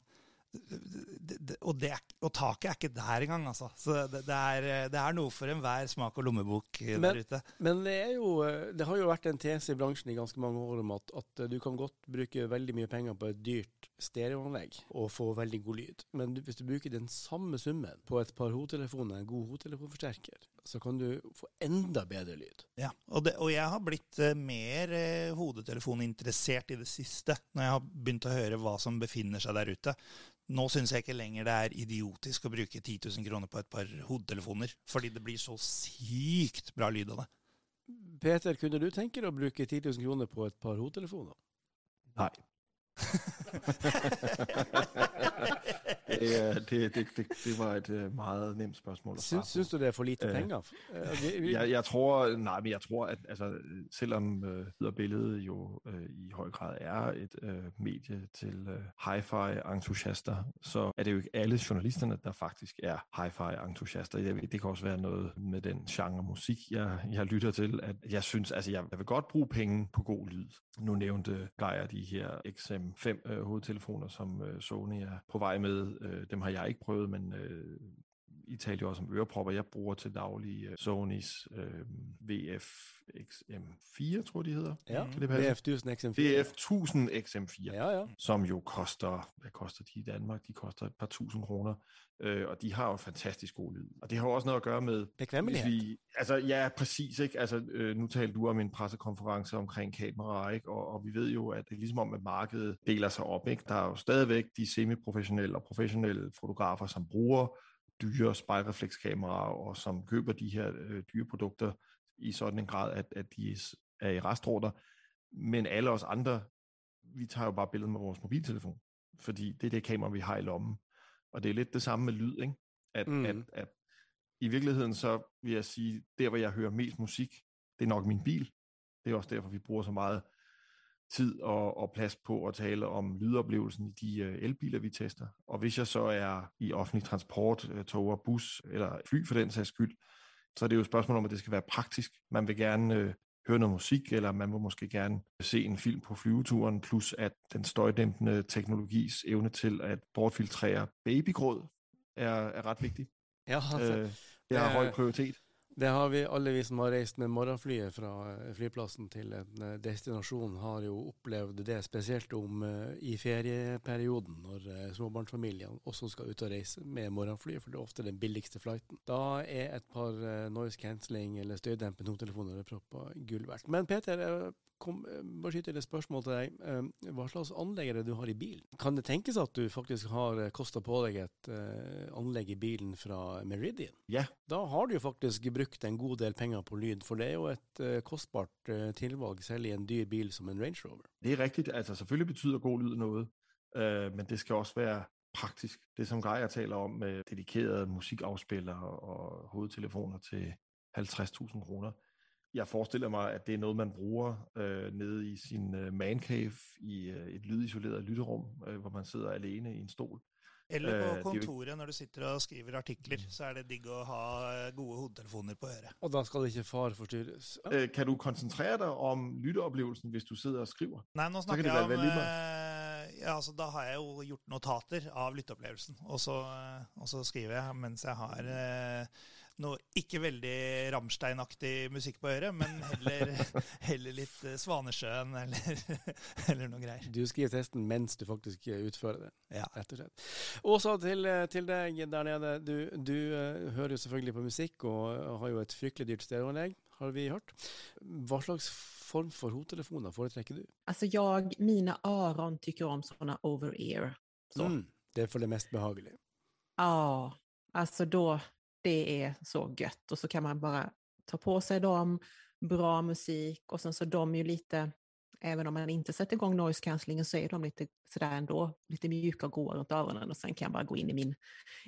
og, det, og, taket er ikke der engang, altså. Så det, det, er, det er, noe for enhver smak og lommebok men, der ute. Men det, jo, det, har jo vært en tese i bransjen i ganske mange år om at, at, du kan godt bruke veldig mye penger på et dyrt stereoanlegg og få veldig god lyd. Men hvis du bruker den samme summen på et par hodetelefoner, en god hodetelefonforsterker, så kan du få enda bedre lyd. Ja, og, og jeg har blitt uh, mer eh, hodetelefoninteressert i det siste, når jeg har begynt å høre hva som befinner seg der ute. Nå syns jeg ikke lenger det er idiotisk å bruke 10 000 kroner på et par hodetelefoner, fordi det blir så sykt bra lyd av det. Peter, kunne du tenke deg å bruke 10 000 kroner på et par hodetelefoner? Nei. det, det, det, det, var et uh, meget nemt spørsmål at svare Synes du det er for lite uh, penger? Uh, jeg, jeg, tror, nej, men jeg tror, at altså, selvom øh, Lyd Billedet jo øh, i høj grad er et øh, medie til øh, hi-fi-entusiaster, så er det jo ikke alle journalisterne, der faktisk er hi-fi-entusiaster. Det, det kan også være noget med den genre musik, jeg, jeg lytter til, at jeg synes, altså jeg, jeg vil godt bruge penge på god lyd. Nu nævnte Geir de her XM5 uh, hovedtelefoner, som øh, Sony er på vej med Øh, dem har jeg ikke prøvet, men øh, I talte jo også om ørepropper. Jeg bruger til daglig uh, Sony's øh, VF XM4, tror de hedder. Ja, det VF 1000 XM4. VF 1000 XM4, ja, ja. som jo koster, hvad koster de i Danmark? De koster et par tusind kroner. Øh, og de har jo fantastisk god lyd. Og det har jo også noget at gøre med... Bekvemmelighed. Vi, altså, ja, præcis. Ikke? Altså, øh, nu talte du om en pressekonference omkring kameraer, ikke? Og, og vi ved jo, at det er ligesom om, at markedet deler sig op. Ikke? Der er jo stadigvæk de semiprofessionelle og professionelle fotografer, som bruger dyre spejlreflekskameraer, og som køber de her øh, dyre produkter i sådan en grad, at, at de er i restråder. Men alle os andre, vi tager jo bare billedet med vores mobiltelefon, fordi det er det kamera, vi har i lommen. Og det er lidt det samme med lyd, ikke? At, mm. at, at i virkeligheden så vil jeg sige, der hvor jeg hører mest musik, det er nok min bil. Det er også derfor, vi bruger så meget tid og, og plads på at tale om lydoplevelsen i de øh, elbiler, vi tester. Og hvis jeg så er i offentlig transport, øh, tog og bus eller fly for den sags skyld, så er det jo et spørgsmål om, at det skal være praktisk. Man vil gerne øh, høre noget musik, eller man vil måske gerne se en film på flyveturen, plus at den støjdæmpende teknologis evne til at bortfiltrere babygråd er, er ret vigtig. Ja, altså, uh, det har høj prioritet. Det har vi, alle vi som har reist med morgenflyet fra eh, flyplassen til en eh, destinasjon, har jo opplevd det, spesielt om uh, i ferieperioden, når småbarnsfamiliene også skal ut og reise med morgenflyet, for det er ofte den billigste flighten. Da er et par noise cancelling eller støydempende hodetelefoner proppa gull verdt. Men Peter, kom, bare skyte et spørsmål til deg. Hva slags anlegg er det du har i bilen? Kan det tenkes at du faktisk har kosta på deg et anlegg i bilen fra Meridian? Ja. Da har du jo faktisk brukt en god del penger på lyd, for det er jo et kostbart tilvalg, selv i en dyr bil som en Range Rover. Det er riktig. Altså selvfølgelig betyder god lyd uh, men det skal også være praktisk. Det som Geir taler om med dedikerede musikkavspillere og hovedtelefoner til 50.000 kroner. Jeg forestiller mig, at det er noget, man bruger øh, nede i sin øh, man cave i øh, et lydisoleret lytterum, øh, hvor man sidder alene i en stol. Eller på eh, kontoret når du sitter og skriver artikler, så er det digg å ha eh, gode hodetelefoner på øret. Og da skal det ikke far forstyrres. Ja. Eh, kan du konsentrere deg om lytteopplevelsen hvis du sitter og skriver? Nei, nå snakker jeg om ja, altså, Da har jeg jo gjort notater av lytteopplevelsen, og så, og så skriver jeg mens jeg har noe ikke veldig Rammstein-aktig musikk på øret, men heller, heller litt eh, Svanesjøen eller, eller, noe greier. Du skriver testen mens du faktisk utfører det, ja. rett og slett. Og så til, eh, til, deg der nede. Du, du uh, hører jo selvfølgelig på musikk og har jo et fryktelig dyrt stereoanlegg. har vi hørt. Hva slags form for hodetelefoner foretrekker du? Altså, jeg, mine öron tykker om sånne over-ear. Så. Mm, det er for det mest behagelige. Ja, altså då, det är så gött. Och så kan man bara ta på sig dem, bra musik och sen så de är ju lite, även om man inte sätter igång noise cancellingen så är de lite sådär ändå, lite mjuka och goa runt öronen och sen kan jag bara gå in i min,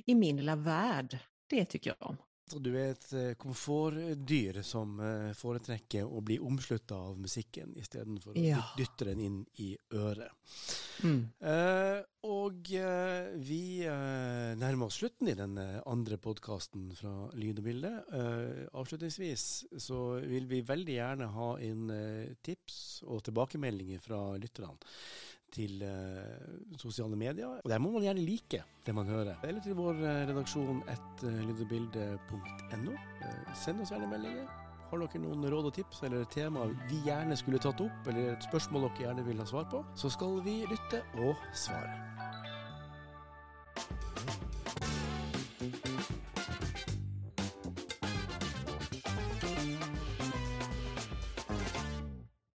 i min lilla värld. Det tycker jag om. Du er et eh, komfortdyr som eh, foretrekker å bli omslutta av musikken istedenfor å Ja. dyt- dytte den inn i øret. Mm. Eh, og eh, vi eh, nærmer oss slutten i den andre podkasten fra Lyd og bilde. Eh, avslutningsvis så vil vi veldig gjerne ha inn tips og tilbakemeldinger fra lytterne til uh, sosiale medier. Og der må man gjerne like det man hører. Eller til vår uh, redaksjon et uh. Eh, send oss gjerne meldinger. Har dere noen råd og tips eller temaer tema vi gjerne skulle tatt opp, eller et spørsmål dere gjerne vil ha svar på, så skal vi lytte og svare.